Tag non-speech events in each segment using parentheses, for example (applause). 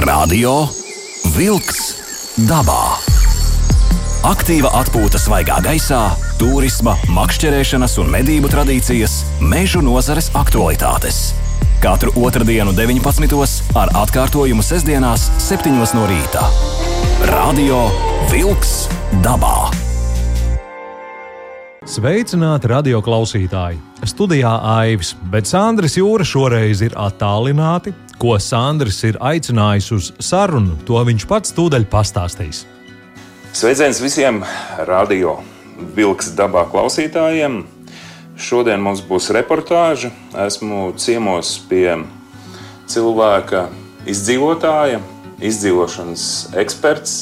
Radio Wolks dabā. Aktīva atpūta svaigā gaisā, turisma, makšķerēšanas un medību tradīcijas, mežu nozares aktualitātes. Katru otrdienu, 19. ar atkārtojumu sestdienās, 7. no rīta. Radio Wolks dabā. Sveicināti radio klausītāji! Studijā Aivis, bet Sandrs Jūra šoreiz ir attālināti. Ko Sandrs ir aicinājis uz sarunu, to viņš pats tūdaļ pastāstīs. Sveiciens visiem radio vilks dabā klausītājiem! Šodien mums būs reportāža. Esmu ciemos pie cilvēka izdzīvotāja, izdzīvošanas eksperts,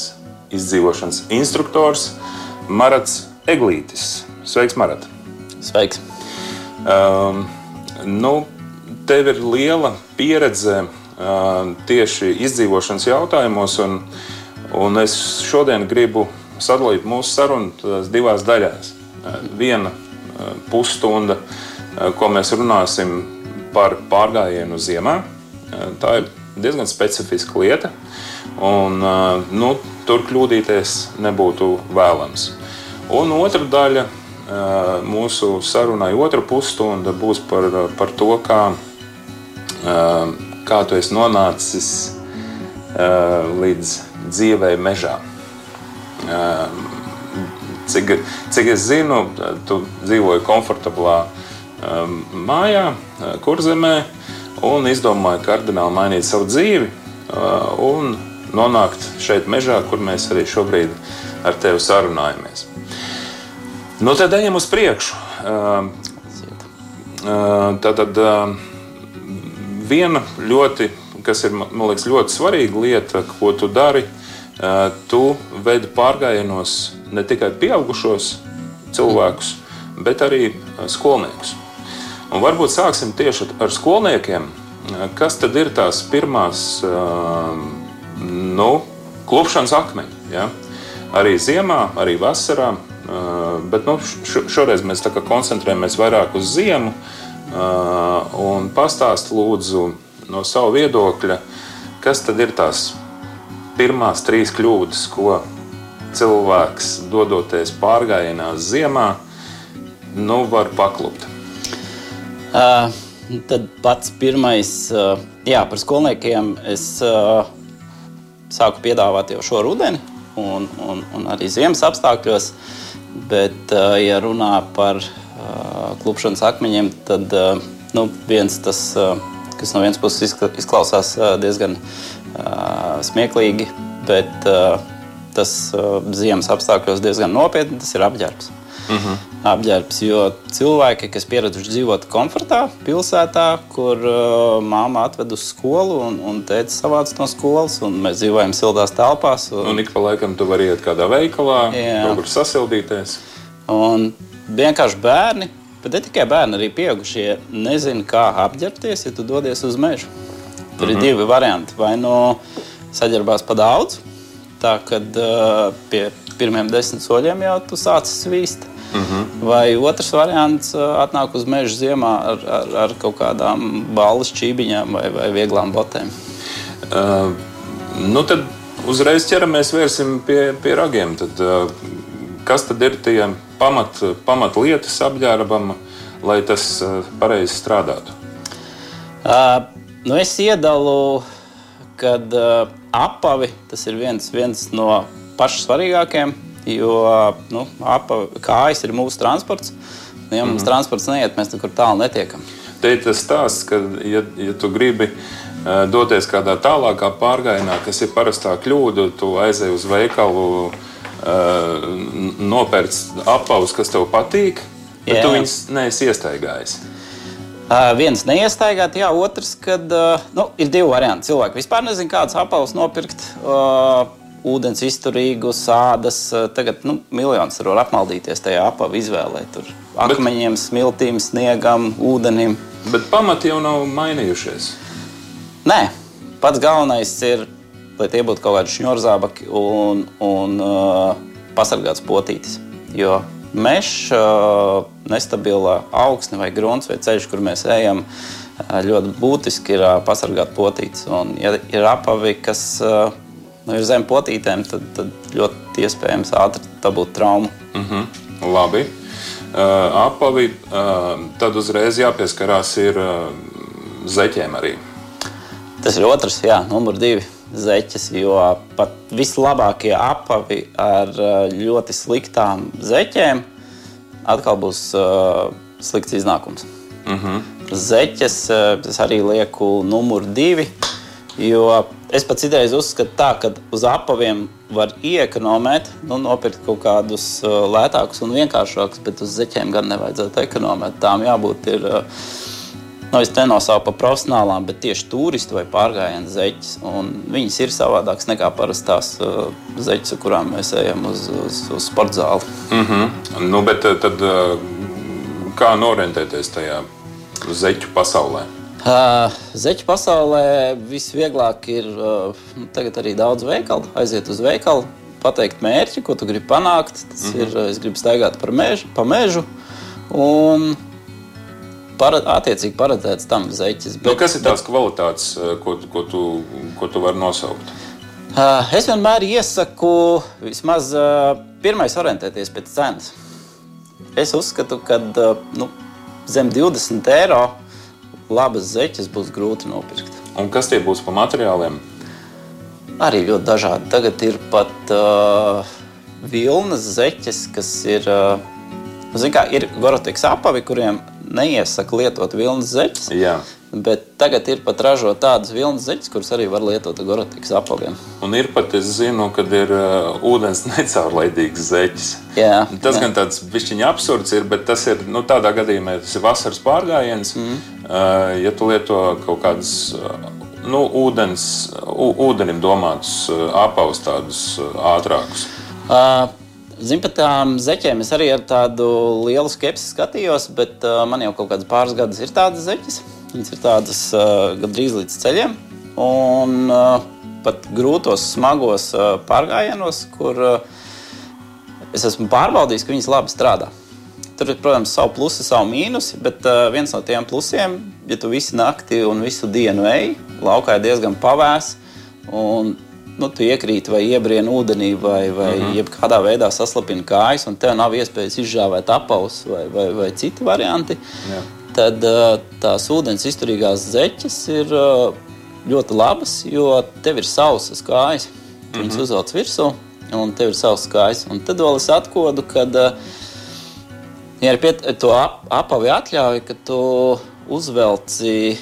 izdzīvošanas instruktors Marats Eglītis. Sveiks, Marat! Sveiks! Um, nu, tev ir liela pieredze tieši izdzīvošanas jautājumos, un, un es šodien gribu sadalīt mūsu sarunu divās daļās. Viena pusstunda, ko mēs runāsim par pārgājienu ziemā. Tā ir diezgan specifiska lieta, un nu, tur kļūdīties nebūtu vēlams. Un otra daļa mūsu sarunai otra pusstunda būs par, par to, kā, kā tu esi nonācis līdz dzīvei mežā. Cik, cik es zinu, tu dzīvoji komfortablā mājā, kurzemē, un izdomāji kardināli mainīt savu dzīvi un nonākt šeit, mežā, kur mēs arī šobrīd ar tevi sarunājamies. Nu, tad ejam uz priekšu. Tā tad viena ļoti, kas ir man liekas, ļoti svarīga lieta, ko tu dari, tu veidi pārgājienos ne tikai pieaugušos cilvēkus, bet arī skolniekus. Un varbūt sāksim tieši ar skolniekiem. Kas tad ir tās pirmās nu, klupšanas akmeņi? Ja? Arī ziemā, arī vasarā Bet nu, šoreiz mēs koncentrējamies vairāk uz ziemu. Pastāstiet, lūdzu, no sava viedokļa, kas tad ir tās pirmās trīs kļūdas, ko cilvēks dodoties pārgājienā ziemā, nu, var paklupt? Uh, tad pats pirmais, uh, jā, par skolniekiem es uh, sāku piedāvāt jau šo rudeni un, un, un arī ziemas apstākļos. Uh, Bet, ja runā par klupšanas akmeņiem, tad nu, viens tas, kas no vienas puses izklausās diezgan smieklīgi, bet tas ziemas apstākļos diezgan nopietni, tas ir apģērbs. Uh mhm. -huh. Apģērbs, jo cilvēki, kas pieraduši dzīvot komfortā, pilsētā, kur uh, māma atved uz skolu un, un tēta savāc no skolas, un mēs dzīvojam siltās telpās. Un, un ik pa laikam tu vari iet kādā veikalā, kaut kur sasildīties. Un vienkārši bērni, bet ne tikai bērni, arī pieaugušie nezina, kā apģērbties, ja tu dodies uz mežu. Tur uh -huh. ir mhm. divi varianti. Vai nu no saģērbās pa daudz, tā kad uh, pie pirmiem desmit soļiem jau tu sāc svīst. Mhm. -huh. Vai otrs variants uh, atnāk uz meža ziemā ar, ar, ar kaut kādām balvas čībiņām vai, vai vieglām botēm? Uh, nu tad uzreiz ķeramies pie, pie ragiem. Tad, uh, kas tad ir tie pamat, pamat lietas apģērbam, lai tas uh, pareizi strādātu? Uh, nu es iedalu, kad uh, apavi tas ir viens, viens no pašiem svarīgākajiem, jo nu, apa, kājas ir mūsu transports. Ja mums mm transports neiet, mēs nekur tālu netiekam. Te ir tas stāsts, ka, ja, ja tu gribi uh, doties kādā tālākā pārgājienā, kas ir parastā kļūda, tu aizej uz veikalu, uh, nopērc apavus, kas tev patīk, bet Jā. tu viņus neesi iestaigājis. Uh, viens neiestaigāt, jā, otrs, kad uh, nu, ir divi varianti. Cilvēki vispār nezina, kādas apelsnes nopirkt. Uh, ūdens izturīgu, sādas. Eh, tagad nu, miljonus var apmaldīties tajā apavu izvēlē. Tur akmeņiem, smiltīm, sniegam, ūdenim. Bet pamati jau nav mainījušies. Nē, pats galvenais ir, lai tie būtu kaut kādi šņurzābaki un, un uh, pasargāts potītis. Jo mežs, uh, nestabila augsne vai grunts vai ceļš, kur mēs ejam, ļoti būtiski ir pasargāt potītes. Un, ja ir apavi, kas nu, ir zem potītēm, tad, tad ļoti iespējams ātri dabūt traumu. Mm -hmm. Labi. Uh, apavi, uh, tad uzreiz jāpieskarās ir uh, zeķiem arī. Tas ir otrs, jā, numur divi zeķes, jo pat vislabākie apavi ar ļoti sliktām zeķēm atkal būs uh, slikts iznākums. Mm -hmm. Zeķes es arī lieku numur divi. Jo es pats idejas uzskatu tā, ka uz apaviem var iekonomēt, nu, nopirkt kaut kādus lētākus un vienkāršākus, bet uz zeķiem gan nevajadzētu ekonomēt. Tām jābūt ir, nu, es nenosaucu par profesionālām, bet tieši turistu vai pārgājienu zeķes. Viņas ir savādākas nekā parastās uh, zeķes, kurām mēs ejam uz, uz, uz sporta zāli. Mm -hmm. nu, bet tad kā norientēties tajā zeķu pasaulē? Zeķu pasaulē visvieglāk ir nu, tagad arī daudz veikalu. Aiziet uz veikalu, pateikt mērķi, ko tu gribi panākt. Tas mm -hmm. ir, es gribu staigāt par mežu, pa mežu. Un para, attiecīgi paredzēts tam zeķis. Bet, nu, kas ir tās bet, kvalitātes, ko, ko, tu, ko tu vari nosaukt? Es vienmēr iesaku vismaz pirmais orientēties pēc cenas. Es uzskatu, ka nu, zem 20 eiro labas zeķes būs grūti nopirkt. Un kas tie būs par materiāliem? Arī ļoti dažādi. Tagad ir pat uh, vilnas zeķes, kas ir. Uh, nu, kā, ir goroteks apavi, kuriem neiesaka lietot vilnas zeķes. Jā. Bet tagad ir pat ražot tādas vilnas zeķes, kuras arī var lietot gorotikas apaviem. Un ir pat, es zinu, kad ir uh, ūdens (laughs) necaurlaidīgs zeķis. Jā, tas jā. gan tāds bišķiņa absurds ir, bet tas ir nu, tādā gadījumā, tas ir vasaras pārgājiens. Mm. Uh, ja tu lieto kaut kādas uh, nu, ūdens, ūdenim domātus uh, apavus, tādus uh, ātrākus. Uh. Zinu, par tām zeķēm es arī ar tādu lielu skepsi skatījos, bet uh, man jau kaut kādas pāris gadus ir tādas zeķes. Viņas ir tādas uh, gandrīz līdz ceļiem. Un uh, pat grūtos, smagos uh, pārgājienos, kur uh, es esmu pārbaudījis, ka viņas labi strādā. Tur ir, protams, savu plusu, savu mīnusu, bet uh, viens no tiem plusiem, ja tu visu nakti un visu dienu ej, laukā ir diezgan pavēs. Un, nu, tu iekrīti vai iebrieni ūdenī, vai, vai uh mhm. -huh. kādā veidā saslapini kājas, un tev nav iespējas izžāvēt apavus vai, vai, vai citi varianti. Jā tad tās ūdens izturīgās zeķes ir ļoti labas, jo tev ir sausas kājas. Mm -hmm. Viņas mhm. uzvelc virsū, un tev ir savs kājas. Un tad vēl es atkodu, ka, ja ir piet, to ap, apavi atļauj, ka tu uzvelci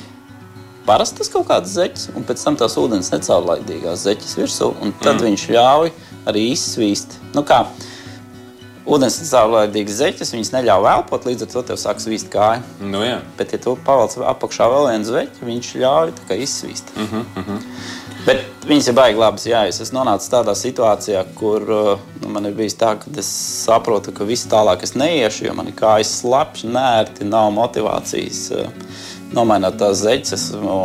parastas kaut kādas zeķes, un pēc tam tās ūdens necaurlaidīgās zeķes virsū, un tad mm. viņš ļauj arī izsvīst. Nu kā, ūdens caurlaidīgas zeķes, viņas neļauj elpot, līdz ar to tev sāk svīst kāja. Nu, jā. Bet, ja tu pavelc apakšā vēl vienu zeķi, viņš ļauj izsvīst. Uh -huh, uh -huh. Bet viņas ir baigi labas. Jā, es nonācis tādā situācijā, kur uh, nu, man ir bijis tā, ka es saprotu, ka viss tālāk es neiešu, jo man ir kājas slapjas, nērti, nav motivācijas. Nomainot tās zeķes, esmu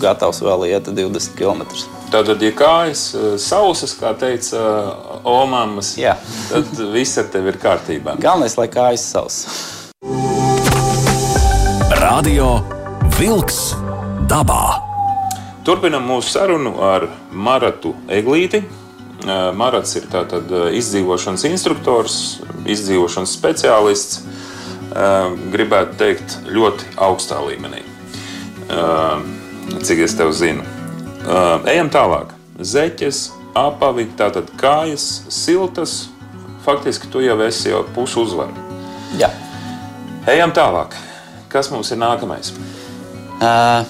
gatavs vēl iet 20 km. Tātad, ja kājas eh, sausas, kā teica Omamas, Jā. tad viss ar tevi ir kārtībā. Galvenais, lai kājas sausas. Radio Wolks dabā. Turpinam mūsu sarunu ar Maratu Eglīti. Eh, Marats ir tātad izdzīvošanas instruktors, izdzīvošanas speciālists. Gribētu teikt, ļoti augstā līmenī. Cik es tev zinu? Ejam tālāk. Zeķes, apavi, tātad kājas, siltas. Faktiski tu jau esi jau pušu uzvaru. Jā. Ejam tālāk. Kas mums ir nākamais? Uh,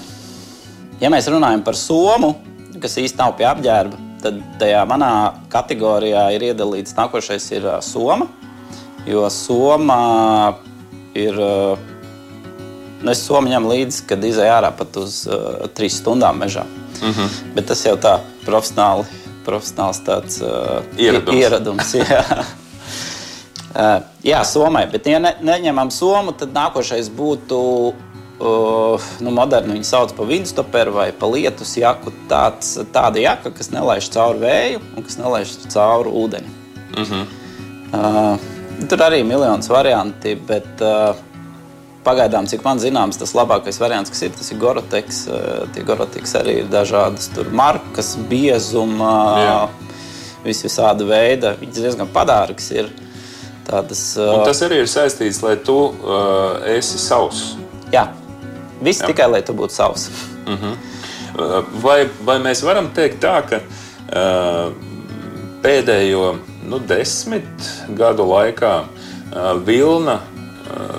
ja mēs runājam par somu, kas īstenībā nav pie apģērba, tad tajā manā kategorijā ir iedalīts nākošais ir uh, soma. Jo soma ir. Uh, es somu ņemu līdzi, kad izēju ārā pat uz uh, trīs stundām mežā. Mm -hmm. Bet tas jau tā profesionāli, profesionāls tāds uh, ieradums. ieradums (laughs) jā. uh, jā, Somai. Bet, ja ne, neņemam somu, tad nākošais būtu uh, nu, moderni. Viņi sauc par vidusstoperu vai par lietus jaku. Tāds, tāda jaka, kas nelaiž cauri vēju un kas nelaiž cauri ūdeni. Mm -hmm. uh, tur arī ir miljonus varianti, bet uh, pagaidām, cik man zināms, tas labākais variants, kas ir, tas ir Goroteks. Tie Goroteks arī ir dažādas markas, biezuma, vis visāda veida. Viņas diezgan padārgas ir. Tādas, Un tas arī ir saistīts, lai tu uh, esi savs. Jā, viss jā. tikai lai tu būtu savs. Uh -huh. vai, vai mēs varam teikt tā, ka uh, pēdējo nu, desmit gadu laikā uh, vilna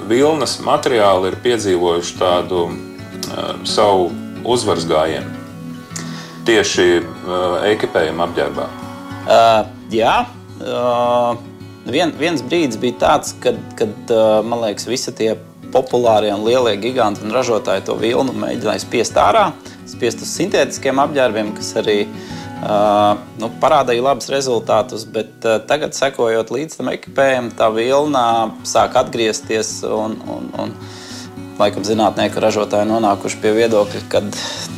vilnas materiāli ir piedzīvojuši tādu uh, savu uzvaras gājienu tieši uh, ekipējuma apģērbā? Uh, jā. Uh, vien, viens brīdis bija tāds, kad, kad man liekas, visi tie populārie un lielie giganti un ražotāji to vilnu mēģināja spiest ārā, spiest uz sintētiskiem apģērbiem, kas arī Uh, nu, parādīja labus rezultātus, bet uh, tagad, sekojot līdz tam ekipējumam, tā vilna sāk atgriezties. Un, un, un, laikam, zinātnieki ražotāji nonākuši pie viedokļa, ka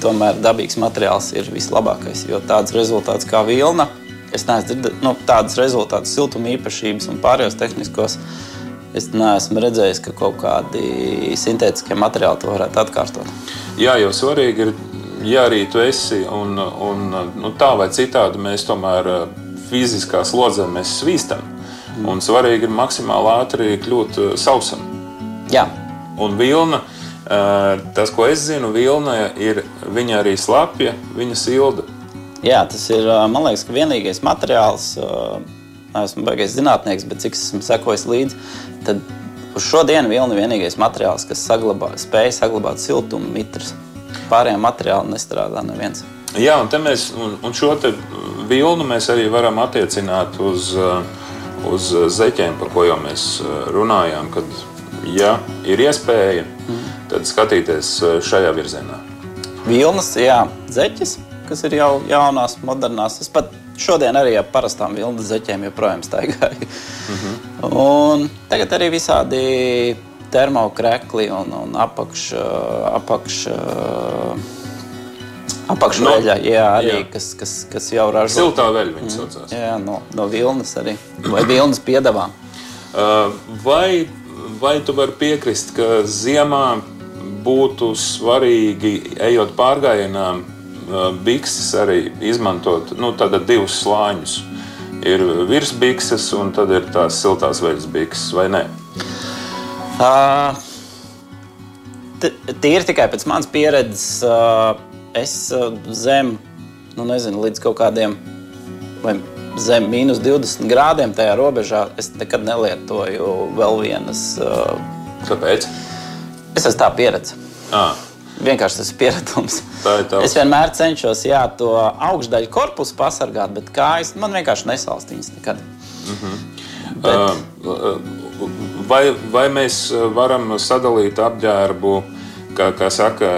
tomēr dabīgs materiāls ir vislabākais. Jo tāds rezultāts kā vilna, es neesmu dzirdējis nu, tādus rezultātus, siltuma īpašības un pārējos tehniskos. Es neesmu redzējis, ka kaut kādi sintētiskie materiāli to varētu atkārtot. Jā, jau svarīgi ir ja arī tu esi un, un nu, tā vai citādi mēs tomēr eh, fiziskā slodzē mēs svīstam. Mm. Un svarīgi ir maksimāli ātri kļūt eh, sausam. Jā. Un vilna, eh, tas, ko es zinu, vilna ir viņa arī slapja, viņa silda. Jā, tas ir man liekas, vienīgais materiāls. Esmu baigais zinātnieks, bet cik esmu sekojis līdzi, tad uz šodienu vilna ir vienīgais materiāls, kas saglabā, spēj saglabāt siltumu mitras pārējiem materiāliem nestrādā neviens. Jā, un, mēs, un, un šo vilnu mēs arī varam attiecināt uz, uz zeķiem, par ko jau mēs runājām. Kad, ja ir iespēja, mm. tad skatīties šajā virzienā. Vilnas, jā, zeķis, kas ir jau jaunās, modernās. Es pat šodien arī ar parastām vilnas zeķiem joprojām staigāju. Mm -hmm. Un tagad arī visādi termokrekli un, un apakš, apakš, apakšveļa, no, jā, arī, jā. Kas, kas, kas jau ražo. Siltā veļa viņas mm. saucās. Jā, no, no vilnas arī, vai vilnas piedavā. Uh, vai, vai tu vari piekrist, ka ziemā būtu svarīgi, ejot pārgājienā, bikses arī izmantot nu, divus slāņus? Ir virsbikses un tad ir tās siltās veļas bikses, vai ne? Uh, Tīri tikai pēc manas pieredzes, uh, es uh, zem, nu nezinu, līdz kaut kādiem zem mīnus 20 grādiem tajā robežā, es nekad nelietoju vēl vienas. Uh, Kāpēc? Es esmu tā pieredze. Ah. Vienkārši tas ir pieredums. Es vienmēr cenšos jā, to augšdaļu korpusu pasargāt, bet kājas man vienkārši nesalst viņas nekad. Mm -hmm. Bet... Uh, uh, vai, vai mēs eh, varam sadalīt apģērbu, kā, kā saka,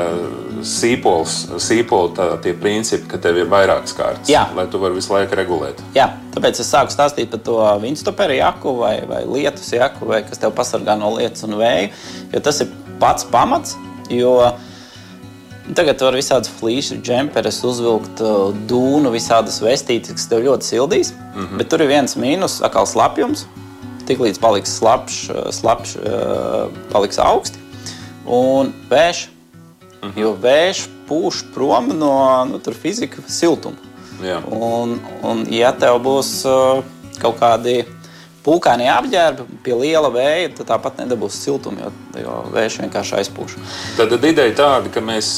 sīpols, sīpoli, tā, tie principi, ka tev ir vairākas kārtas, Jā. lai tu vari visu laiku regulēt. Jā, tāpēc es sāku stāstīt par to vinstoperu jaku vai, vai lietus jaku, vai kas tev pasargā no lietus un vēja, jo tas ir pats pamats, jo Tagad var visādas flīšu džemperes uzvilkt, uh, dūnu, visādas vestītes, kas tev ļoti sildīs. Mm -hmm. Bet tur ir viens mīnus, atkal slapjums tiklīdz paliks slapjš, eh, slapjš eh, paliks augsti un vējš. Mhm. Jo vējš pūš prom no nu, fizika siltuma. Jā. Un, un, ja tev būs uh, kaut kādi pūkaini apģērbi pie liela vēja, tad tāpat nedabūs siltumu, jo, jo vējš vienkārši aizpūš. Tad, tad ideja tāda, ka mēs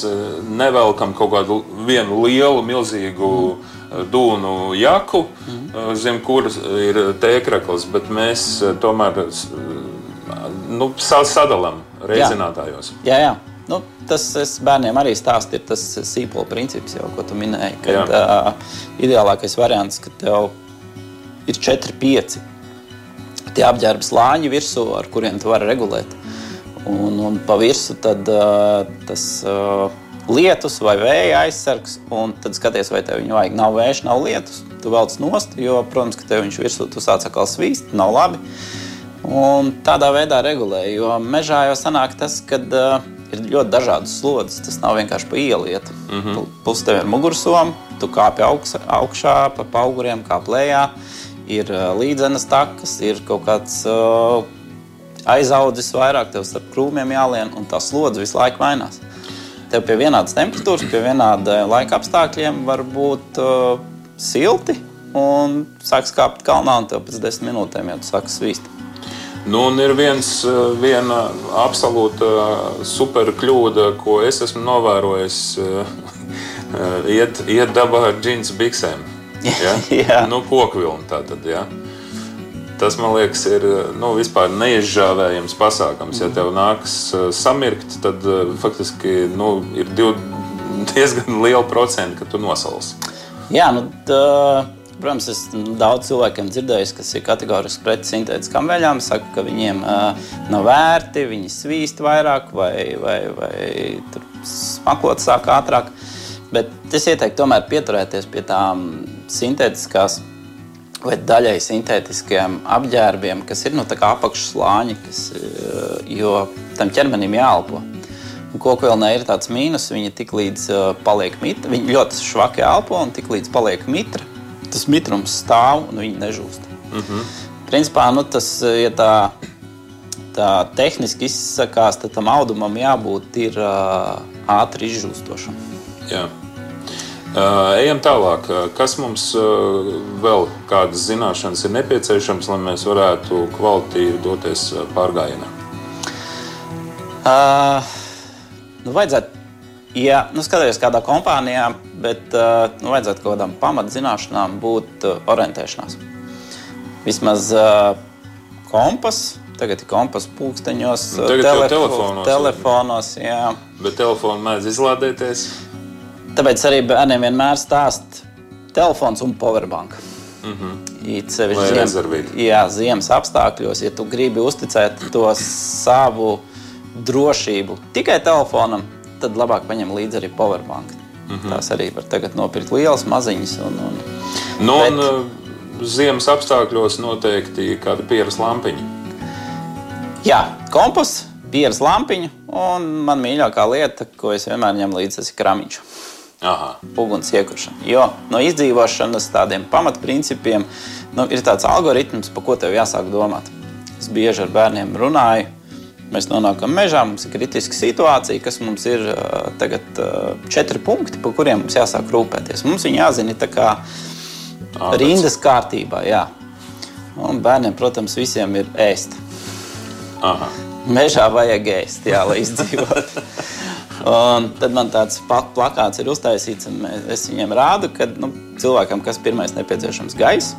nevelkam kaut kādu vienu lielu, milzīgu. Mm dūnu jaku, mm. zem kuras ir tēkrakls, bet mēs eh, tomēr eh, nu, sadalām reizinātājos. Jā, jā. jā. Nu, tas bērniem arī stāsta, ir tas sīpola princips, jau, ko tu minēji. Kad, uh, ideālākais variants, ka tev ir 4, 5 tie apģērba slāņi virsū, ar kuriem tu vari regulēt. Un, un pa virsmu tad uh, tas. Uh, lietus vai vēja aizsargs, un tad skaties, vai tev viņu vajag. Nav vējš, nav lietus. Tu velc nost, jo, protams, ka tev viņš virsū tu sāc atkal svīst, nav labi. Un tādā veidā regulē, jo mežā jau sanāk tas, ka uh, ir ļoti dažādas slodzes. Tas nav vienkārši pa ieliet. Mm -hmm. Plus tev ir mugursoma, tu kāpi augšā, augšā pa auguriem, kā plējā. Ir uh, līdzenas takas, ir kaut kāds uh, aizaudzis vairāk, tev starp krūmiem jālien, un tā slodze visu laiku mainās. Tev pie vienādas temperatūras, pie vienādiem laika apstākļiem var būt uh, silti, un sāks kāpt kalnā, un tev pēc desmit minūtēm jau sāks svīst. Nu, un ir viens, uh, viena absolūta super kļūda, ko es esmu novērojis. Iet, iet dabā ar džins biksēm. (laughs) Ja? Nu, koku vilni tā tad. Ja? Tas man liekas, ir nu, vispār neizžāvējams pasākums. Ja tev nāks uh, samirkt, tad uh, faktiski nu, ir div, (laughs) diezgan liela procenta, ka tu nosalsi. Jā, nu, tā, protams, es daudz cilvēkiem dzirdēju, kas ir kategoriski pret sintētiskām veļām. Saka, ka viņiem uh, nav vērti, viņi svīst vairāk vai, vai, vai smakot sāk ātrāk. Bet es ieteiktu tomēr pieturēties pie tām sintētiskās vai daļai sintētiskiem apģērbiem, kas ir nu, apakšslāņi, kas, jo tam ķermenim jāelpo. Koku vilnē ir tāds mīnus, viņa tik līdz uh, paliek mitra, viņa ļoti švaki elpo un tik līdz paliek mitra, tas mitrums stāv un viņa nežūst. Mm -hmm. Principā nu, tas, ja tā, tā tehniski izsakās, tad tam audumam jābūt ir ātri izžūstošam. Jā. Uh, ejam tālāk. Kas mums vēl kādas zināšanas ir nepieciešams, lai mēs varētu kvalitīvi doties pārgājienā? Uh, nu, vajadzētu, ja nu, skatīties kādā kompānijā, bet uh, nu, vajadzētu kaut kādām pamatzināšanām būt uh, orientēšanās. Vismaz uh, kompas, tagad ir kompas pulksteņos, nu, telefo telefonos. telefonos jā. Bet telefonu mēdz izlādēties. Tāpēc arī bērniem vienmēr stāst telefons un powerbank. Mm -hmm. It sevišķi ziem, jā, ziemas apstākļos, ja tu gribi uzticēt to savu drošību tikai telefonam, tad labāk paņem līdzi arī powerbank. Mm -hmm. Tās arī var tagad nopirkt lielas, maziņas. Un, un, nu, bet... un, uh, ziemas apstākļos noteikti kāda pieras lampiņa. Jā, kompas, pieras lampiņa un man mīļākā lieta, ko es vienmēr ņemu līdzi, tas ir kramiņš. Aha. uguns iekušana. Jo no izdzīvošanas tādiem pamatprincipiem nu, ir tāds algoritms, par ko tev jāsāk domāt. Es bieži ar bērniem runāju. Mēs nonākam mežā, mums ir kritiska situācija, kas mums ir tagad četri punkti, par kuriem mums jāsāk rūpēties. Mums viņi jāzina tā kā rindas kārtībā. Jā. Un bērniem, protams, visiem ir ēst. Aha. Mežā vajag ēst, jā, lai izdzīvotu. (laughs) Un tad man tāds plakāts ir uztaisīts, un es viņiem rādu, ka nu, cilvēkam, kas pirmais nepieciešams gaisa,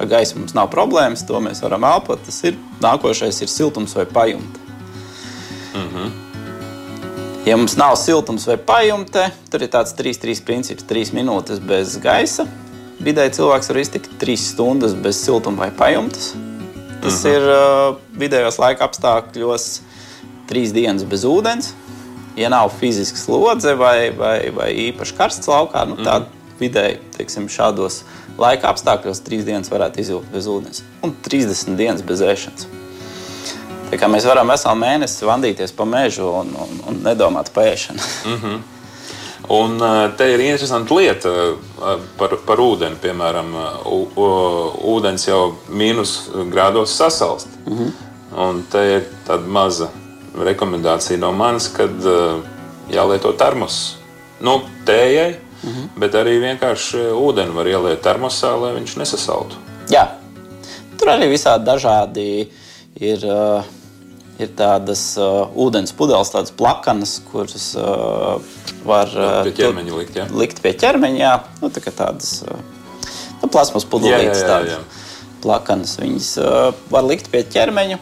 ar gaisu mums nav problēmas, to mēs varam elpot. Tas ir nākošais, ir siltums vai pajumte. Mm -hmm. Ja mums nav siltums vai pajumte, tur ir tāds 3-3 princips, 3 minūtes bez gaisa. Vidēji cilvēks var iztikt 3 stundas bez siltuma vai pajumtes. Tas mm -hmm. ir uh, vidējos laika apstākļos 3 dienas bez ūdens ja nav fizisks slodze vai, vai, vai īpaši karsts laukā, nu, tad mm. vidēji teiksim, šādos laika apstākļos trīs dienas varētu izvilkt bez ūdens un 30 dienas bez ēšanas. Tā kā mēs varam veselu mēnesi vandīties pa mežu un, un, un nedomāt par ēšanu. Mm -hmm. Un te ir interesanta lieta par, par ūdeni. Piemēram, ūdens jau mīnus grādos sasalst. Mm -hmm. Un te ir tāda maza rekomendācija no manis, kad uh, jālieto termos. Nu, tējai, mm -hmm. bet arī vienkārši ūdeni var ieliet termosā, lai viņš nesasaltu. Jā, tur arī visādi dažādi ir. Uh, ir tādas uh, ūdens pudeles, tādas plakanas, kuras uh, var uh, pie ķermeņa likt. Ja? Likt pie ķermeņa, jā. Nu, tā tādas uh, nu, plasmas pudelītes, tādas plakanas. Viņas uh, var likt pie ķermeņa.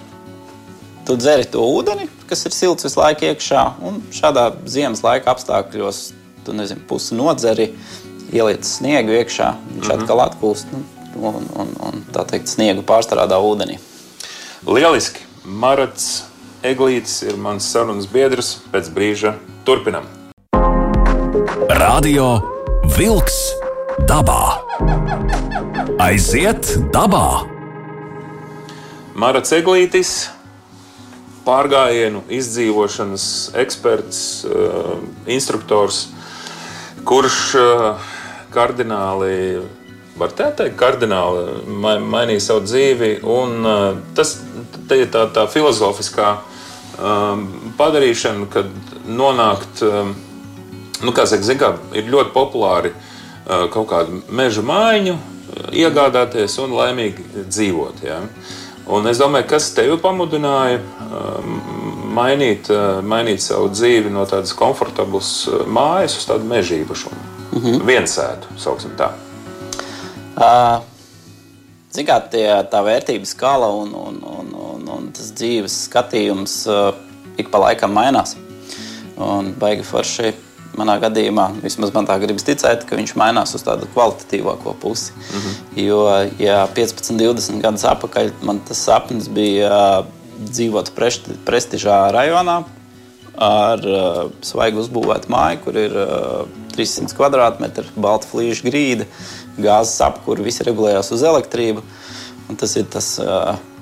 Tu dzeri to ūdeni, kas ir silts visu laiku iekšā. Un šādā ziemas laika apstākļos tu nezini, pusi nodzeri, ieliec sniegu iekšā, viņš mm -hmm. atkal atpūst nu, un, un, un tā teikt, sniegu pārstrādā ūdenī. Lieliski! Marats Eglītis ir mans sarunas biedrs. Pēc brīža turpinam. Radio Wolks dabā. Aiziet dabā! Marats Eglītis pārgājienu izdzīvošanas eksperts, uh, instruktors, kurš uh, kardināli var tā teikt, kardināli ma mainīja savu dzīvi. Un, uh, tas ir tā, tā filozofiskā padarīšana, kad nonākt, nu, kā saka, zin, kā, ir ļoti populāri uh, kaut kādu meža mājiņu iegādāties un laimīgi dzīvot. Ja? Un es domāju, kas tevi pamudināja um, mainīt, uh, mainīt savu dzīvi no tādas komfortablas uh, mājas uz tādu mežību, mm -hmm. viensētu, sauksim tā. Uh, Zināt, tā vērtības skala un, un, un, un, un tas dzīves skatījums uh, ik pa laikam mainās. Un baigi forši manā gadījumā, vismaz man tā gribas ticēt, ka viņš mainās uz tādu kvalitatīvāko pusi. Mm -hmm. Jo, ja 15, 20 gadus atpakaļ man tas sapnis bija uh, dzīvot presti, prestižā rajonā ar uh, svaigu uzbūvētu māju, kur ir uh, 300 km2, balta flīža grīda gāzes apkūra, viss regulējās uz elektrību. Tas ir tas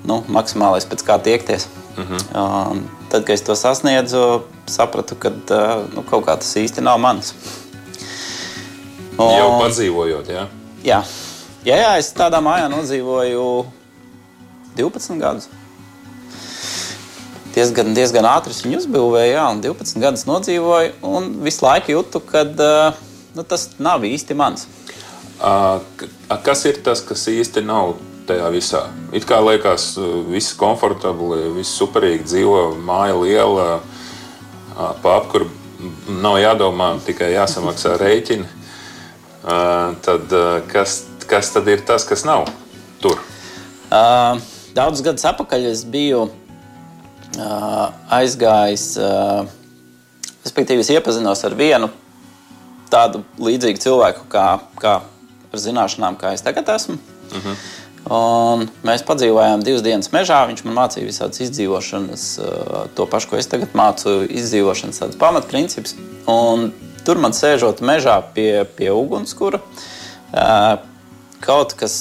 nu, maksimālais, pēc kā tiekties. Uh mhm. -huh. Tad, kad es to sasniedzu, sapratu, ka nu, kaut kā tas īsti nav mans. Un, Jau padzīvojot, jā? Jā. jā, jā, es tādā mājā nodzīvoju 12 gadus. Diezgan, diezgan ātri viņu uzbūvēju, jā, un 12 gadus nodzīvoju. Un visu laiku jūtu, ka nu, tas nav īsti mans. Kas ir tas, kas īsti nav tajā visā? It kā liekas, viss komfortabli, viss superīgi, dzīvo māja liela, apkuru nav jādomā, tikai jāsamaksā rēķini. Tad kas, kas tad ir tas, kas nav tur? Uh, daudz gadus atpakaļ es biju uh, aizgājis, uh, respektīvi, iepazinos ar vienu tādu līdzīgu cilvēku kā, kā ar zināšanām, kā es tagad esmu. Uh mhm. -huh. Un mēs padzīvojām divas dienas mežā. Viņš man mācīja visādas izdzīvošanas, to pašu, ko es tagad mācu, izdzīvošanas pamatprincipus. Un tur man sēžot mežā pie, pie ugunskura, kaut kas.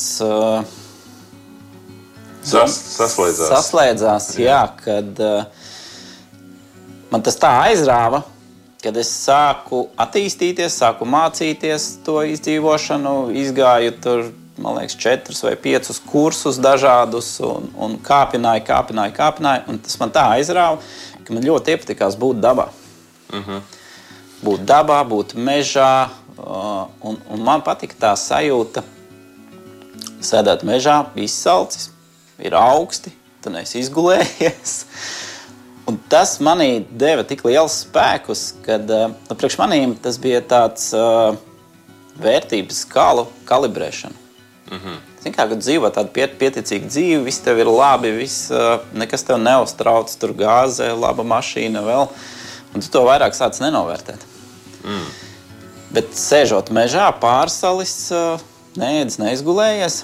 Sas, saslēdzās. Saslēdzās, jā, jā kad uh, man tas tā aizrāva, kad es sāku attīstīties, sāku mācīties to izdzīvošanu, izgāju tur, man liekas, četrus vai piecus kursus dažādus, un, un kāpināju, kāpināju, kāpināju. Un tas man tā aizrāva, ka man ļoti iepatikās būt dabā. Uh mhm. -huh. Būt dabā, būt mežā, uh, un, un man patika tā sajūta, sēdēt mežā, izsalcis, ir augsti, tu neesi izgulējies. (laughs) Un tas manī deva tik liels spēkus, ka uh, nu, priekš manīm tas bija tāds uh, vērtības skalu kalibrēšana. Mm -hmm. Zini, kā dzīvo tādu piet, pieticīgu dzīvi, viss tev ir labi, viss, nekas tev neuztrauc, tur gāze, laba mašīna vēl. Un tu to vairāk sāc nenovērtēt. Mm. Bet sēžot mežā, pārsalis, neēdis, neizgulējies,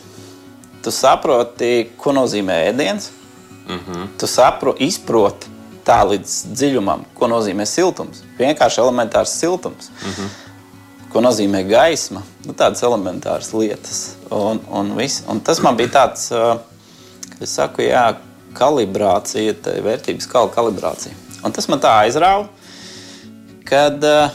tu saproti, ko nozīmē ēdiens. Mm -hmm. Tu saproti, izproti tā līdz dziļumam, ko nozīmē siltums. Vienkārši elementārs siltums. Mm -hmm. Ko nozīmē gaisma? Nu, tādas elementāras lietas. Un, un, viss. un tas man bija tāds, kad es saku, jā, kalibrācija, tā vērtības skala kalibrācija. Un tas man tā aizrāva, kad uh,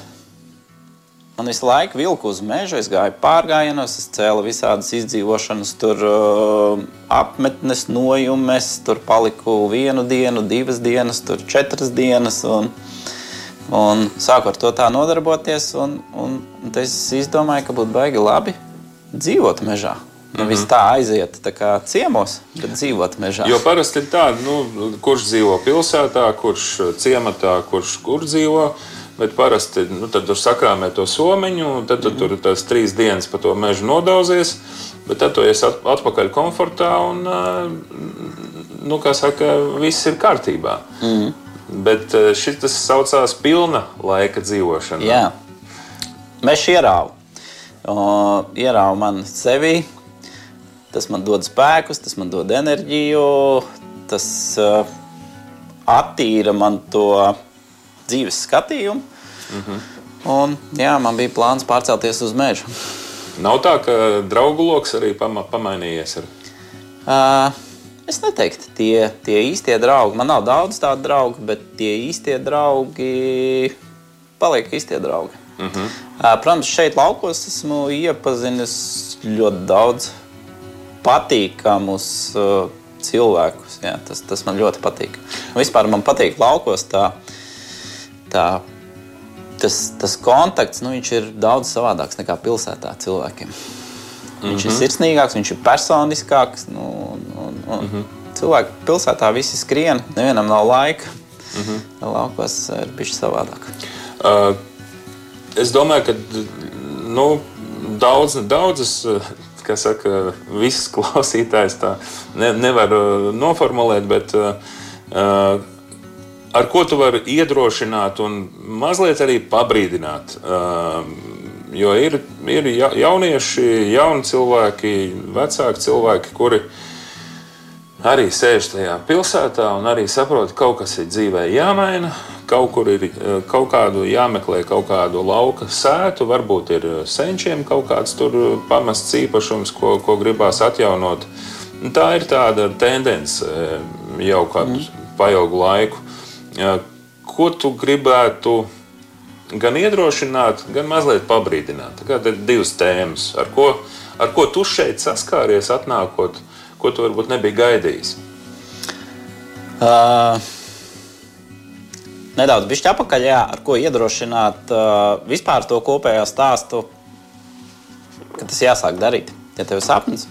Man visu laiku vilka uz meža, es gāju pārgājienos, es cēlu visādas izdzīvošanas, tur uh, apmetnes, nojumes, tur paliku vienu dienu, divas dienas, tur četras dienas. Un, un sāku ar to tā nodarboties, un, un, un es izdomāju, ka būtu baigi labi dzīvot mežā. Nevis mm -hmm. tā aiziet tā kā ciemos, bet dzīvot mežā. Jo parasti ir tā, nu, kurš dzīvo pilsētā, kurš ciematā, kurš kur dzīvo. Bet parasti nu, tur sakrāmē to somiņu, tad tu mm -hmm. tur tās trīs dienas pa to mežu nodauzies. Bet tad tu esi atpakaļ komfortā un, nu, kā saka, viss ir kārtībā. Mm -hmm. Bet šis saucās pilna laika dzīvošana. Jā, mēs ierāvām. Ierāvu man sevi, tas man dod spēkus, tas man dod enerģiju, tas uh, attīra man to dzīves skatījumu. Mm -hmm. Un, jā, man bija plāns pārcelties uz mežu. Nav tā, ka draugu lokus arī pama, pamainījies. Ar... Uh, es neteiktu, tie, tie īstie draugi. Man nav daudz tādu draugu, bet tie īstie draugi paliek īstie draugi. Uh -huh. Protams, šeit laukos esmu iepazinis ļoti daudz patīkamus uh, cilvēkus. Jā, tas, tas man ļoti patīk. Un vispār man patīk laukos tā, tā, tas, tas kontakts, nu, viņš ir daudz savādāks nekā pilsētā cilvēkiem. Viņš mm -hmm. ir mhm. sirsnīgāks, viņš ir personiskāks. Nu, un, un, mm -hmm. Cilvēki pilsētā visi skrien, nevienam nav laika. Mm -hmm. Laukos ir bijis savādāk. Uh, es domāju, ka nu, daudz, daudzas kā saka, visas (laughs) klausītājs tā ne, nevar noformulēt, bet uh, ar ko tu vari iedrošināt un mazliet arī pabrīdināt. Uh, jo ir, ir jaunieši, jauni cilvēki, vecāki cilvēki, kuri arī sēž tajā pilsētā un arī saprot, ka kaut kas ir dzīvē jāmaina kaut kur ir kaut kādu jāmeklē, kaut kādu lauka sētu, varbūt ir senčiem kaut kāds pamests īpašums, ko, ko gribās atjaunot. Tā ir tāda tendence jau kādu mm. pailgu laiku. Ko tu gribētu gan iedrošināt, gan mazliet pabrīdināt? Kādas ir divas tēmas, ar ko, ar ko tu šeit saskāries, atnākot, ko tu varbūt nebija gaidījis? Uh nedaudz bišķi apakaļ, jā, ar ko iedrošināt uh, vispār to kopējo stāstu, ka tas jāsāk darīt. Ja tev ir sapnis,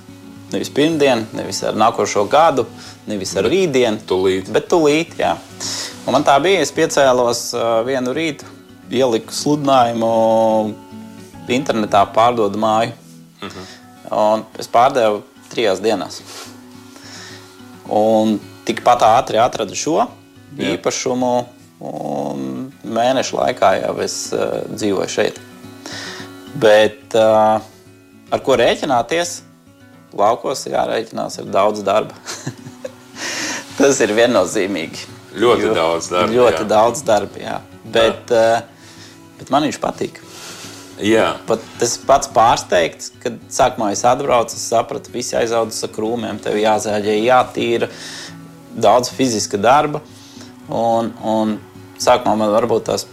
nevis pirmdien, nevis ar nākošo gadu, nevis ar rītdienu, tūlīt. bet tūlīt. Jā. Un man tā bija, es piecēlos uh, vienu rītu, ieliku sludinājumu internetā pārdodu māju. Mhm. -huh. Un es pārdevu trijās dienās. Un tikpat ātri atradu šo Jā. īpašumu, un mēnešu laikā jau es uh, dzīvoju šeit. Bet uh, ar ko rēķināties? Laukos jārēķinās ar daudz darba. (laughs) Tas ir viennozīmīgi. Ļoti jo, daudz darba. Ļoti jā. daudz darba, jā. Bet, jā. Uh, bet man viņš patīk. Jā. Pat es pats pārsteigts, kad sākumā es atbraucu, es sapratu, ka visi aizaudzis ar krūmiem, tev jāzāģē, jātīra, daudz fiziska darba. Un, un sākumā man varbūt tās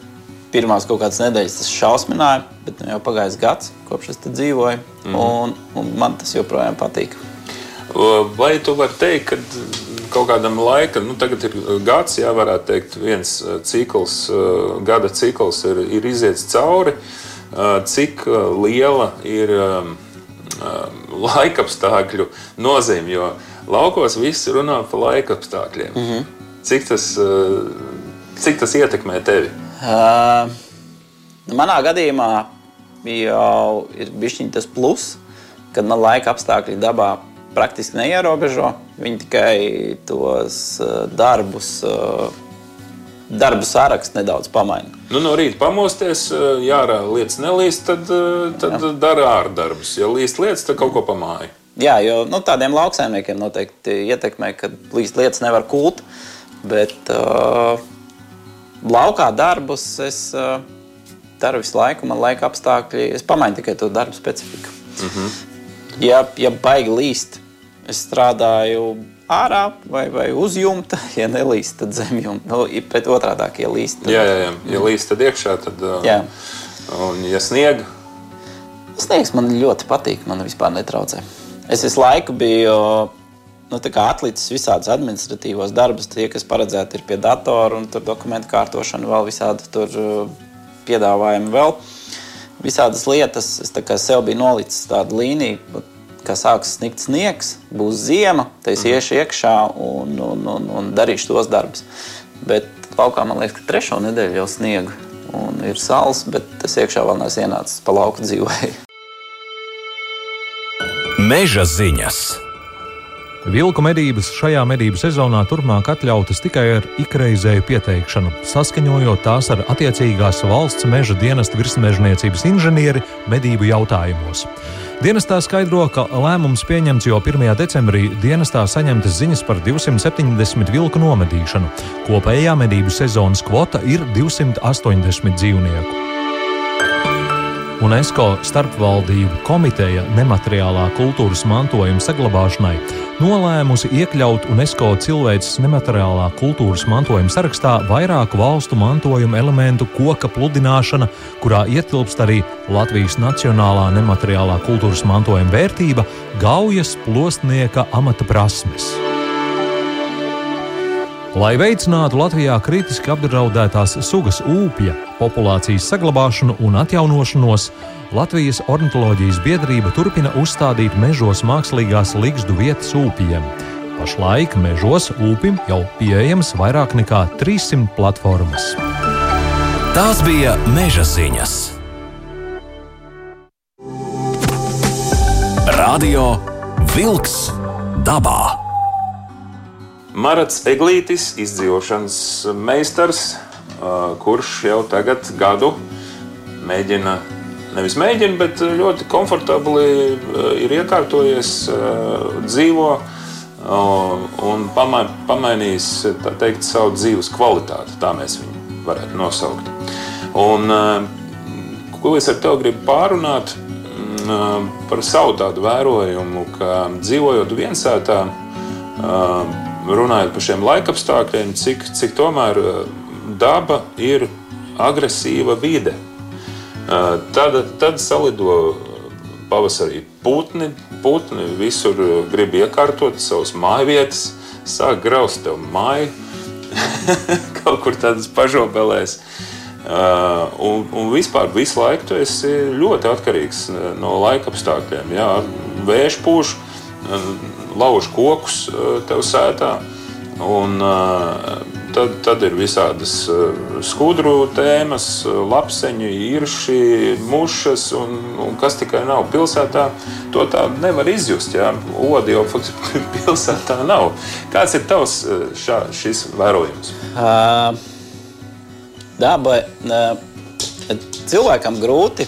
pirmās kaut kādas nedēļas tas šausmināja, bet nu, jau pagājis gads, kopš es te dzīvoju, mm. un, un man tas joprojām patīk. Vai tu vari teikt, ka kaut kādam laikam, nu tagad ir gads, jā, varētu teikt, viens cikls, gada cikls ir, ir iziets cauri, cik liela ir laikapstākļu nozīme, jo laukos viss runā par laikapstākļiem. Mm -hmm. Cik tas, cik tas ietekmē tevi? Uh, manā gadījumā jau ir bijis tas plus, kad man laika apstākļi dabā praktiski neierobežo. Viņi tikai tos darbus, darbu sarakstu nedaudz pamaina. Nu, no rīta pamosties, ja lietas nelīst, tad, tad Jā. dara ārdarbus. Ja līst lietas, tad kaut ko pamāja. Jā, jo nu, tādiem lauksaimniekiem noteikti ietekmē, ka līdz lietas nevar kult. Bet uh, laukā darbus es uh, daru visu laiku, man laika apstākļi. Es pamainu tikai to darbu specifiku. Mm -hmm. ja, ja baigi līst, es strādāju ārā vai, vai uz jumta. (laughs) Ja nelīst, tad zem jumta. Nu, pēc otrādi, ja līst, tad, jā, jā, jā. ja līst, tad iekšā. Tad, uh, jā. Un, ja sniega, Sniegs man ļoti patīk. Man vispār netraucē. Es visu laiku biju nu, atlicis visādus administratīvos darbus, tie, kas paredzēti ir pie datora un dokumentu kārtošana, vēl visādi tur uh, piedāvājumi vēl. Visādas lietas, es sev biju nolicis tādu līniju, ka sāks snikt sniegs, būs ziema, tad es mhm. iešu iekšā un, un, un, un darīšu tos darbus. Bet laukā man liekas, ka trešo nedēļu jau sniegu un ir sāls, bet es iekšā vēl neesmu ienācis pa lauku dzīvēju. Meža ziņas! Vilku medības šajā medību sezonā turpmāk atļautas tikai ar ikreizēju pieteikšanu, saskaņojot tās ar attiecīgās valsts meža dienesta virsmežniecības inženieri medību jautājumos. Dienestā skaidro, ka lēmums pieņemts jau 1. decembrī dienestā saņemtas ziņas par 270 vilku nomedīšanu. Kopējā medību sezonas kvota ir 280 dzīvnieku. UNESCO starpvaldību komiteja nemateriālā kultūras mantojuma saglabāšanai nolēmusi iekļaut UNESCO cilvēces nemateriālā kultūras mantojuma sarakstā vairāku valstu mantojuma elementu koka pludināšana, kurā ietilpst arī Latvijas nacionālā nemateriālā kultūras mantojuma vērtība - gaujas plostnieka amata prasmes. Lai veicinātu Latvijā kritiski apdraudētās sugas ūpja populācijas saglabāšanu un atjaunošanos, Latvijas ornitholoģijas biedrība turpina uzstādīt mežos mākslīgās ligzdu vietas ūpiem. Pašlaik mežos ūpim jau pieejams vairāk nekā 300 platformas. Tās bija meža ziņas. Radio Wolks dabā. Marats Eglītis, izdzīvošanas meistars, kurš jau tagad gadu mēģina, nevis mēģina, bet ļoti komfortabli ir iekārtojies, dzīvo un pamainījis teikt, savu dzīves kvalitāti. Tā mēs viņu varētu nosaukt. Un, ko es ar tevi gribu pārunāt? Par savu tādu vērojumu, ka dzīvojot viensētā, runājot par šiem laikapstākļiem, cik, cik tomēr eh, daba ir agresīva vide. Eh, tad, tad salido pavasarī putni, putni visur grib iekārtot savas mājvietas, sāk graust tev māju (laughs) kaut kur tādas pažobelēs. Uh, un, un vispār visu laiku tu esi ļoti atkarīgs no laika apstākļiem. Jā, vējš pūš, lauž kokus eh, tev sētā. Un, uh, tad, tad ir visādas uh, skudru tēmas, lapseņi, īrši, mušas un, un kas tikai nav pilsētā. To tā nevar izjust. Jā. Odi jau (laughs) pilsētā nav. Kāds ir tavs šā, šis vērojums? Uh, daba, uh, cilvēkam grūti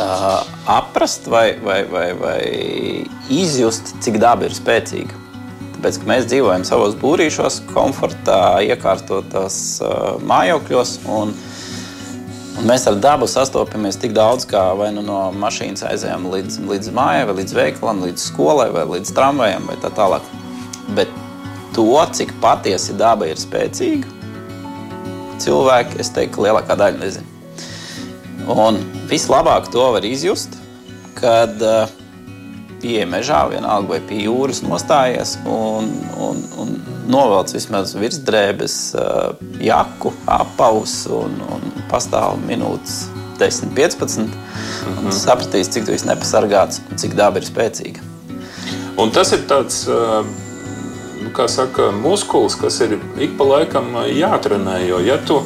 uh, aprast vai, vai, vai, vai izjust, cik daba ir spēcīga. Tāpēc mēs dzīvojam savos būrīšos, komfortā, iekārtotos uh, mājokļos. Un, un mēs ar dabu sastopamies tik daudz, kā vai nu no mašīnas aizējām līdz, līdz mājai, vai līdz veikalam, līdz skolai, vai līdz tramvajam, vai tā tālāk. Bet to, cik patiesi daba ir spēcīga, cilvēki, es teiktu, ka lielākā daļa nezina. Un vislabāk to var izjust, kad uh, pie mežā, vienalga vai pie jūras nostājies un, un, un novelc vismaz virsdrēbes uh, jaku, apavus un, un pastāv minūtes 10, 15. Mm -hmm. Un sapratīs, cik tu esi nepasargāts un cik daba ir spēcīga. Un tas ir tāds, uh, kā saka, muskulis, kas ir ik pa laikam jātrenē. Jo ja tu,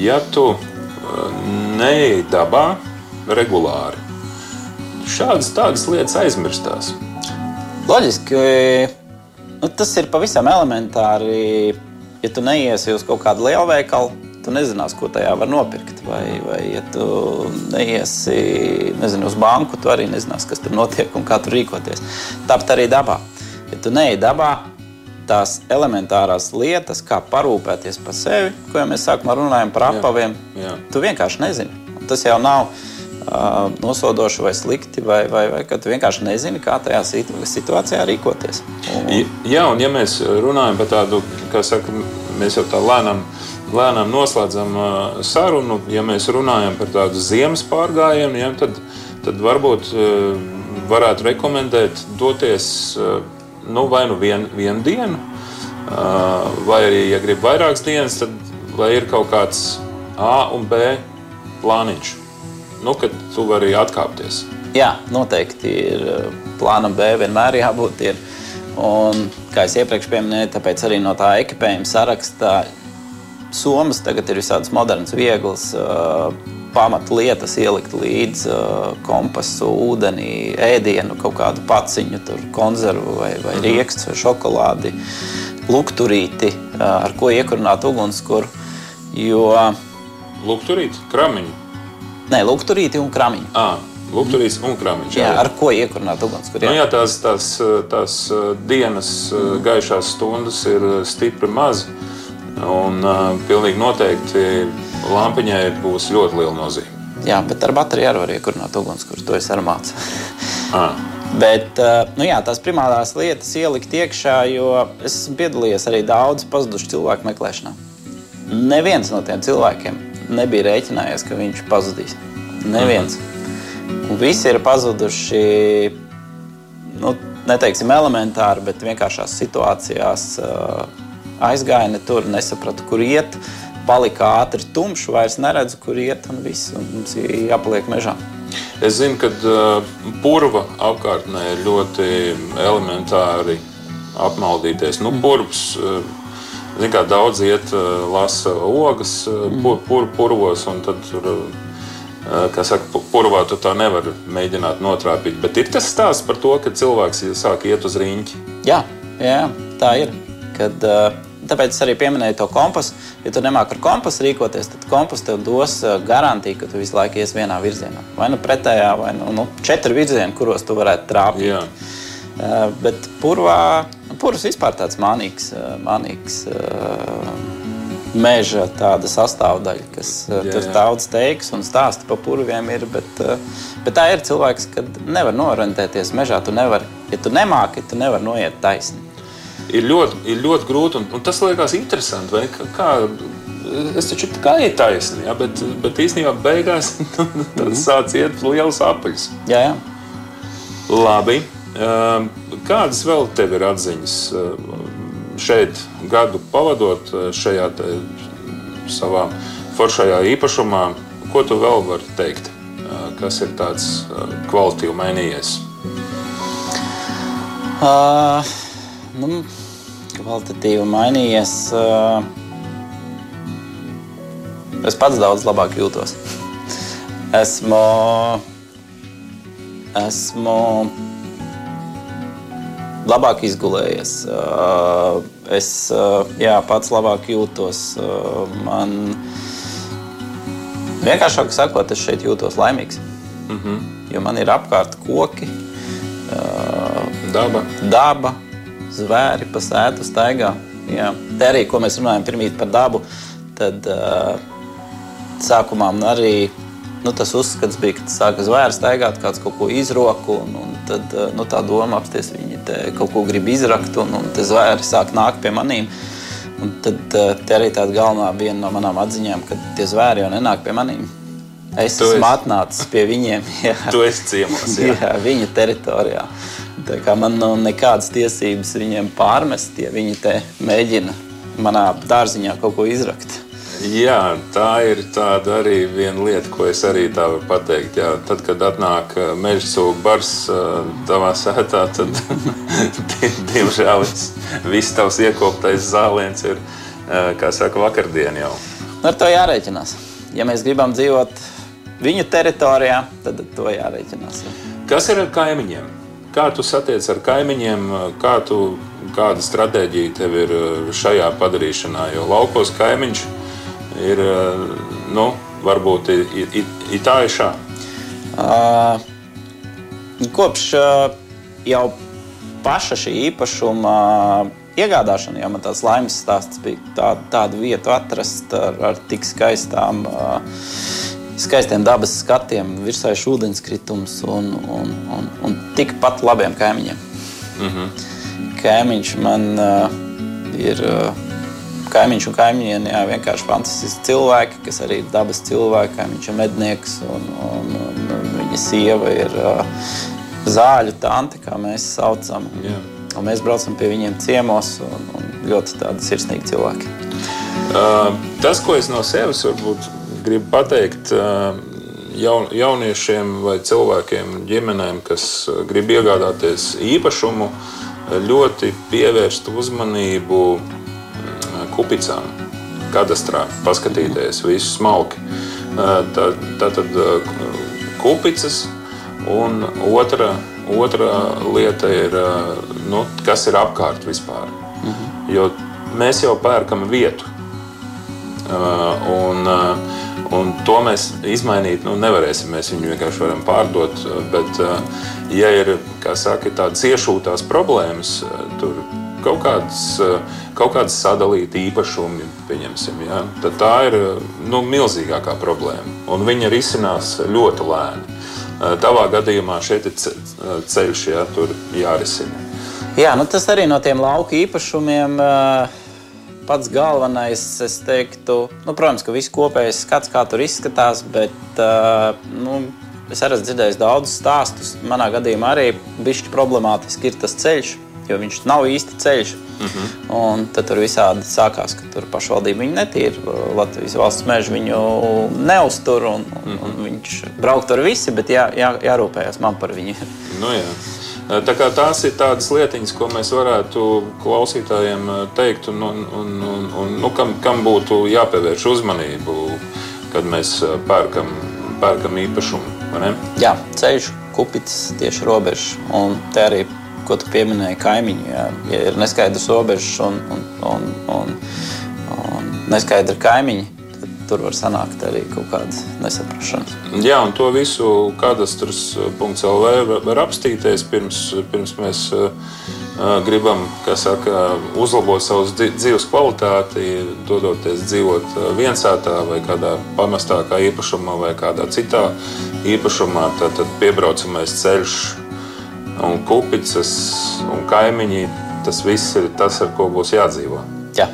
ja tu neej dabā regulāri. Šādas tādas lietas aizmirstās. Loģiski, nu, tas ir pavisam elementāri. Ja tu neiesi uz kaut kādu lielu veikalu, tu nezināsi, ko tajā var nopirkt. Vai, vai ja tu neiesi nezinu, uz banku, tu arī nezināsi, kas tur notiek un kā tur rīkoties. Tāpat arī dabā. Ja tu neej dabā, tās elementārās lietas, kā parūpēties par sevi, ko jau mēs sākumā runājam par apaviem, jā, jā. tu vienkārši nezini. Tas jau nav uh, nosodoši vai slikti, vai, vai, vai ka tu vienkārši nezini, kā tajā situācijā rīkoties. Un... Jā, un ja mēs runājam par tādu, kā saka, mēs jau tā lēnām. Lēnām noslēdzam uh, sarunu. Ja mēs runājam par tādu ziemas pārgājienu, ja, tad, tad varbūt uh, varētu rekomendēt doties uh, nu, vai nu vien, vienu dienu, vai arī, ja grib vairākas dienas, tad lai ir kaut kāds A un B plāniņš, nu, kad tu vari atkāpties. Jā, noteikti ir plānam B vienmēr jābūt. Ir. Un, kā jau iepriekš minēju, tāpēc arī no tā ekipējuma sarakstā Somas tagad ir visādas modernas, vieglas uh, pamatlietas ielikt līdzi uh, kompasu, ūdenī, ēdienu, kaut kādu paciņu, tur, konzervu vai, vai mhm. riekstu vai šokolādi, lukturīti, uh, ar ko iekurināt ugunskura. Jo... Lukturīti, kramiņi? Nē, lukturīti un kramiņi. À. Lukturīs un krāpniņš. Jā, ar ko iekurināt ugunskura? Nu, jā, tās, tās, tās dienas gaišās stundas ir stipri maz. Un uh, pilnīgi noteikti lampiņai būs ļoti liela nozīme. Jā, bet ar bateriju arī var iekurināt ugunskura. To es arī mācu. Ah. Bet nu jā, tās primārās lietas ielikt iekšā, jo es esmu piedalījies arī daudz pazudušu cilvēku meklēšanā. Neviens no tiem cilvēkiem nebija rēķinājies, ka viņš pazudīs. Neviens. Un visi ir pazuduši, nu, neteiksim elementāri, bet vienkāršās situācijās aizgāja ne tur, nesaprata, kur iet. Palika ātri tumšs, vairs neredzu, kur iet, un viss un mums ir jāpaliek mežā. Es zinu, ka uh, purva apkārtnē ir ļoti elementāri apmaldīties. Nu, purvs, uh, zin, kā daudz iet, uh, lasa ogas pur, pur, purvos, un tad tur, kā saka, purvā tu tā nevar mēģināt notrāpīt. Bet ir tas stāsts par to, ka cilvēks sāk iet uz riņķi. Jā, jā tā ir. Kad, uh, Tāpēc es arī pieminēju to kompasu. Ja tu nemāki ar kompasu rīkoties, tad kompas tev dos uh, garantiju, ka tu visu laiku ies vienā virzienā. Vai nu pretējā, vai nu, nu četri virzieni, kuros tu varētu trāpīt. Jā. Uh, bet purvā, purvs vispār tāds manīgs, uh, manīgs meža sastāvdaļa, kas jā, jā. tur daudz teiks un stāsta par purviem. Ir, bet, bet tā ir cilvēks, kad nevar norentēties mežā. Tu nevari, ja tu nemāki, tu nevari noiet taisni ir ļoti, ir ļoti grūti. Un, un tas liekas interesanti. Vai, kā, es taču tā kā ir taisnība, ja, bet, bet īstenībā beigās (laughs) tas mhm. sāc iet liels apaļs. Jā, jā. Labi. Ehm, kādas vēl tev ir atziņas ehm, šeit, gadu pavadot ehm, šajā savā foršajā īpašumā? Ko tu vēl vari teikt? Kas ir tāds kvalitīvi mainījies? Uh, nu, kvalitatīvi mainījies. Es pats daudz labāk jūtos. Esmu, esmu labāk izgulējies. Es jā, pats labāk jūtos. Man vienkāršāk sakot, es šeit jūtos laimīgs. Mm -hmm. Jo man ir apkārt koki, daba. daba zvēri pa sētu staigā. Jā. Te arī, ko mēs runājam pirmīt par dabu, tad uh, sākumā man arī nu, tas uzskats bija, ka sāka zvēri staigāt, kāds kaut ko izroku, un, un tad uh, nu, tā doma apsties, viņi kaut ko grib izrakt, un, un te zvēri sāk nākt pie manīm. Un tad uh, arī tāda galvenā viena no manām atziņām, ka tie zvēri jau nenāk pie manīm. Es tu esmu esi... atnācis pie viņiem. (laughs) Jā. Tu esi ciemos. Jā, jā viņa teritorijā. Man nav nekādas tiesības viņiem pārmest, ja viņi te mēģina manā dārziņā kaut ko izrakt. Jā, tā ir tāda arī viena lieta, ko es arī tā varu pateikt. Jā, tad, kad atnāk uh, meža sūkņa bars uh, tavā sētā, tad, (laughs) diemžēl, viss tavs iekoptais zāliens ir, uh, kā saka, vakardien jau. Ar to jārēķinās. Ja mēs gribam dzīvot viņu teritorijā, tad to jārēķinās. Kas ir ar kaimiņiem? Kā tu satiec ar kaimiņiem, kā tu, kāda stratēģija tev ir uh, šajā padarīšanā? Jo laukos kaimiņš ir, uh, nu, varbūt ir tā ir šā. Uh, kopš uh, jau paša šī īpašuma iegādāšana, jau man tāds laimes stāsts bija tā, tādu vietu atrast ar, ar tik skaistām. Uh, skaistiem dabas skatiem, virsējas ūdenskritums un, un, un, un tikpat labiem kaimiņiem. Mm -hmm. Kaimiņš man uh, ir uh, kaimiņš un kaimiņiene, jā, vienkārši fantastiski cilvēki, kas arī ir dabas cilvēki. Viņš ir mednieks un, un, un, un viņa sieva ir uh, zāļu tante, kā mēs saucam. Yeah. Un mēs braucam pie viņiem ciemos un, un ļoti tādi sirsnīgi cilvēki. Uh, tas, ko es no sevis varbūt gribu pateikt jaun, jauniešiem vai cilvēkiem, ģimenēm, kas grib iegādāties īpašumu, ļoti pievērst uzmanību kupicām, kadastrā, paskatīties visu smalki. Tātad kupicas un otra, otra lieta ir, nu, kas ir apkārt vispār. Mhm. Jo mēs jau pērkam vietu. Un, uh, Un to mēs izmainīt nu, nevarēsim. Mēs viņu vienkārši varam pārdot. Bet, eh, ja ir saka, tādas iešūtās problēmas, eh, tur kaut kādas, kaut kādas sadalīta īpašumi, ja, tad tā ir nu, milzīgākā problēma. Un viņa risinās ļoti lēni. Tavā gadījumā šeit ir ceļš, ja tur jārisina. Jā, nu tas arī no tiem lauka īpašumiem. Pats galvenais, es teiktu, nu, protams, ka viss kopējais skats, kā tur izskatās, bet nu, Es arī dzirdēju daudzus stāstus. Manā gadījumā arī bija problemātiski ir tas ceļš, jo viņš nav īsti ceļš. Uh mhm. -huh. Un tad tur visādi sākās, ka tur pašvaldība viņu netīra. Latvijas valsts meža viņu neuztur. Un, un, uh -huh. un viņš braukt ar visi, bet jā, jā, jārūpējas man par viņu. Nu, jā. Tā tās ir tādas lietiņas, ko mēs varētu klausītājiem teikt, un, un, un, un, un nu, kam, kam būtu jāpievērš uzmanību, kad mēs pērkam, pērkam īpašumu. Jā, ceļš, kupits, tieši robežs. Un te arī, ko tu pieminēji, kaimiņi. Jā, ja ir neskaidrs robežs un, un, un, un, un neskaidri kaimiņi. Tur var sanākt arī kaut kāda nesaprašana. Jā, un to visu kadastrs.lv var, apstīties pirms, pirms mēs uh, gribam saka, uzlabot savu dzīves kvalitāti, dodoties dzīvot viensētā vai kādā pamestākā īpašumā vai kādā citā īpašumā, tad, tad piebraucamais ceļš un kupicas un kaimiņi. Tas viss ir tas, ar ko būs jādzīvo. Jā.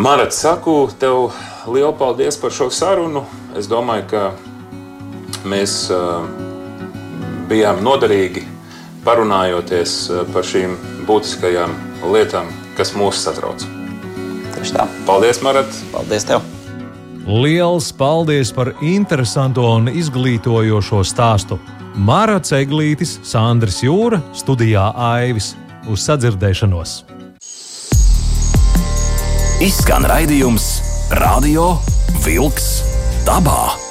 Marat, saku tev lielu paldies par šo sarunu. Es domāju, ka mēs bijām noderīgi parunājoties par šīm būtiskajām lietām, kas mūs satrauc. Tieši tā. Paldies, Marat! Paldies tev! Liels paldies par interesantu un izglītojošo stāstu. Mārcis Eglītis, Sandrs Jūra, studijā Aivis uz sadzirdēšanos. Izskan raidījums Radio Wolks dabā.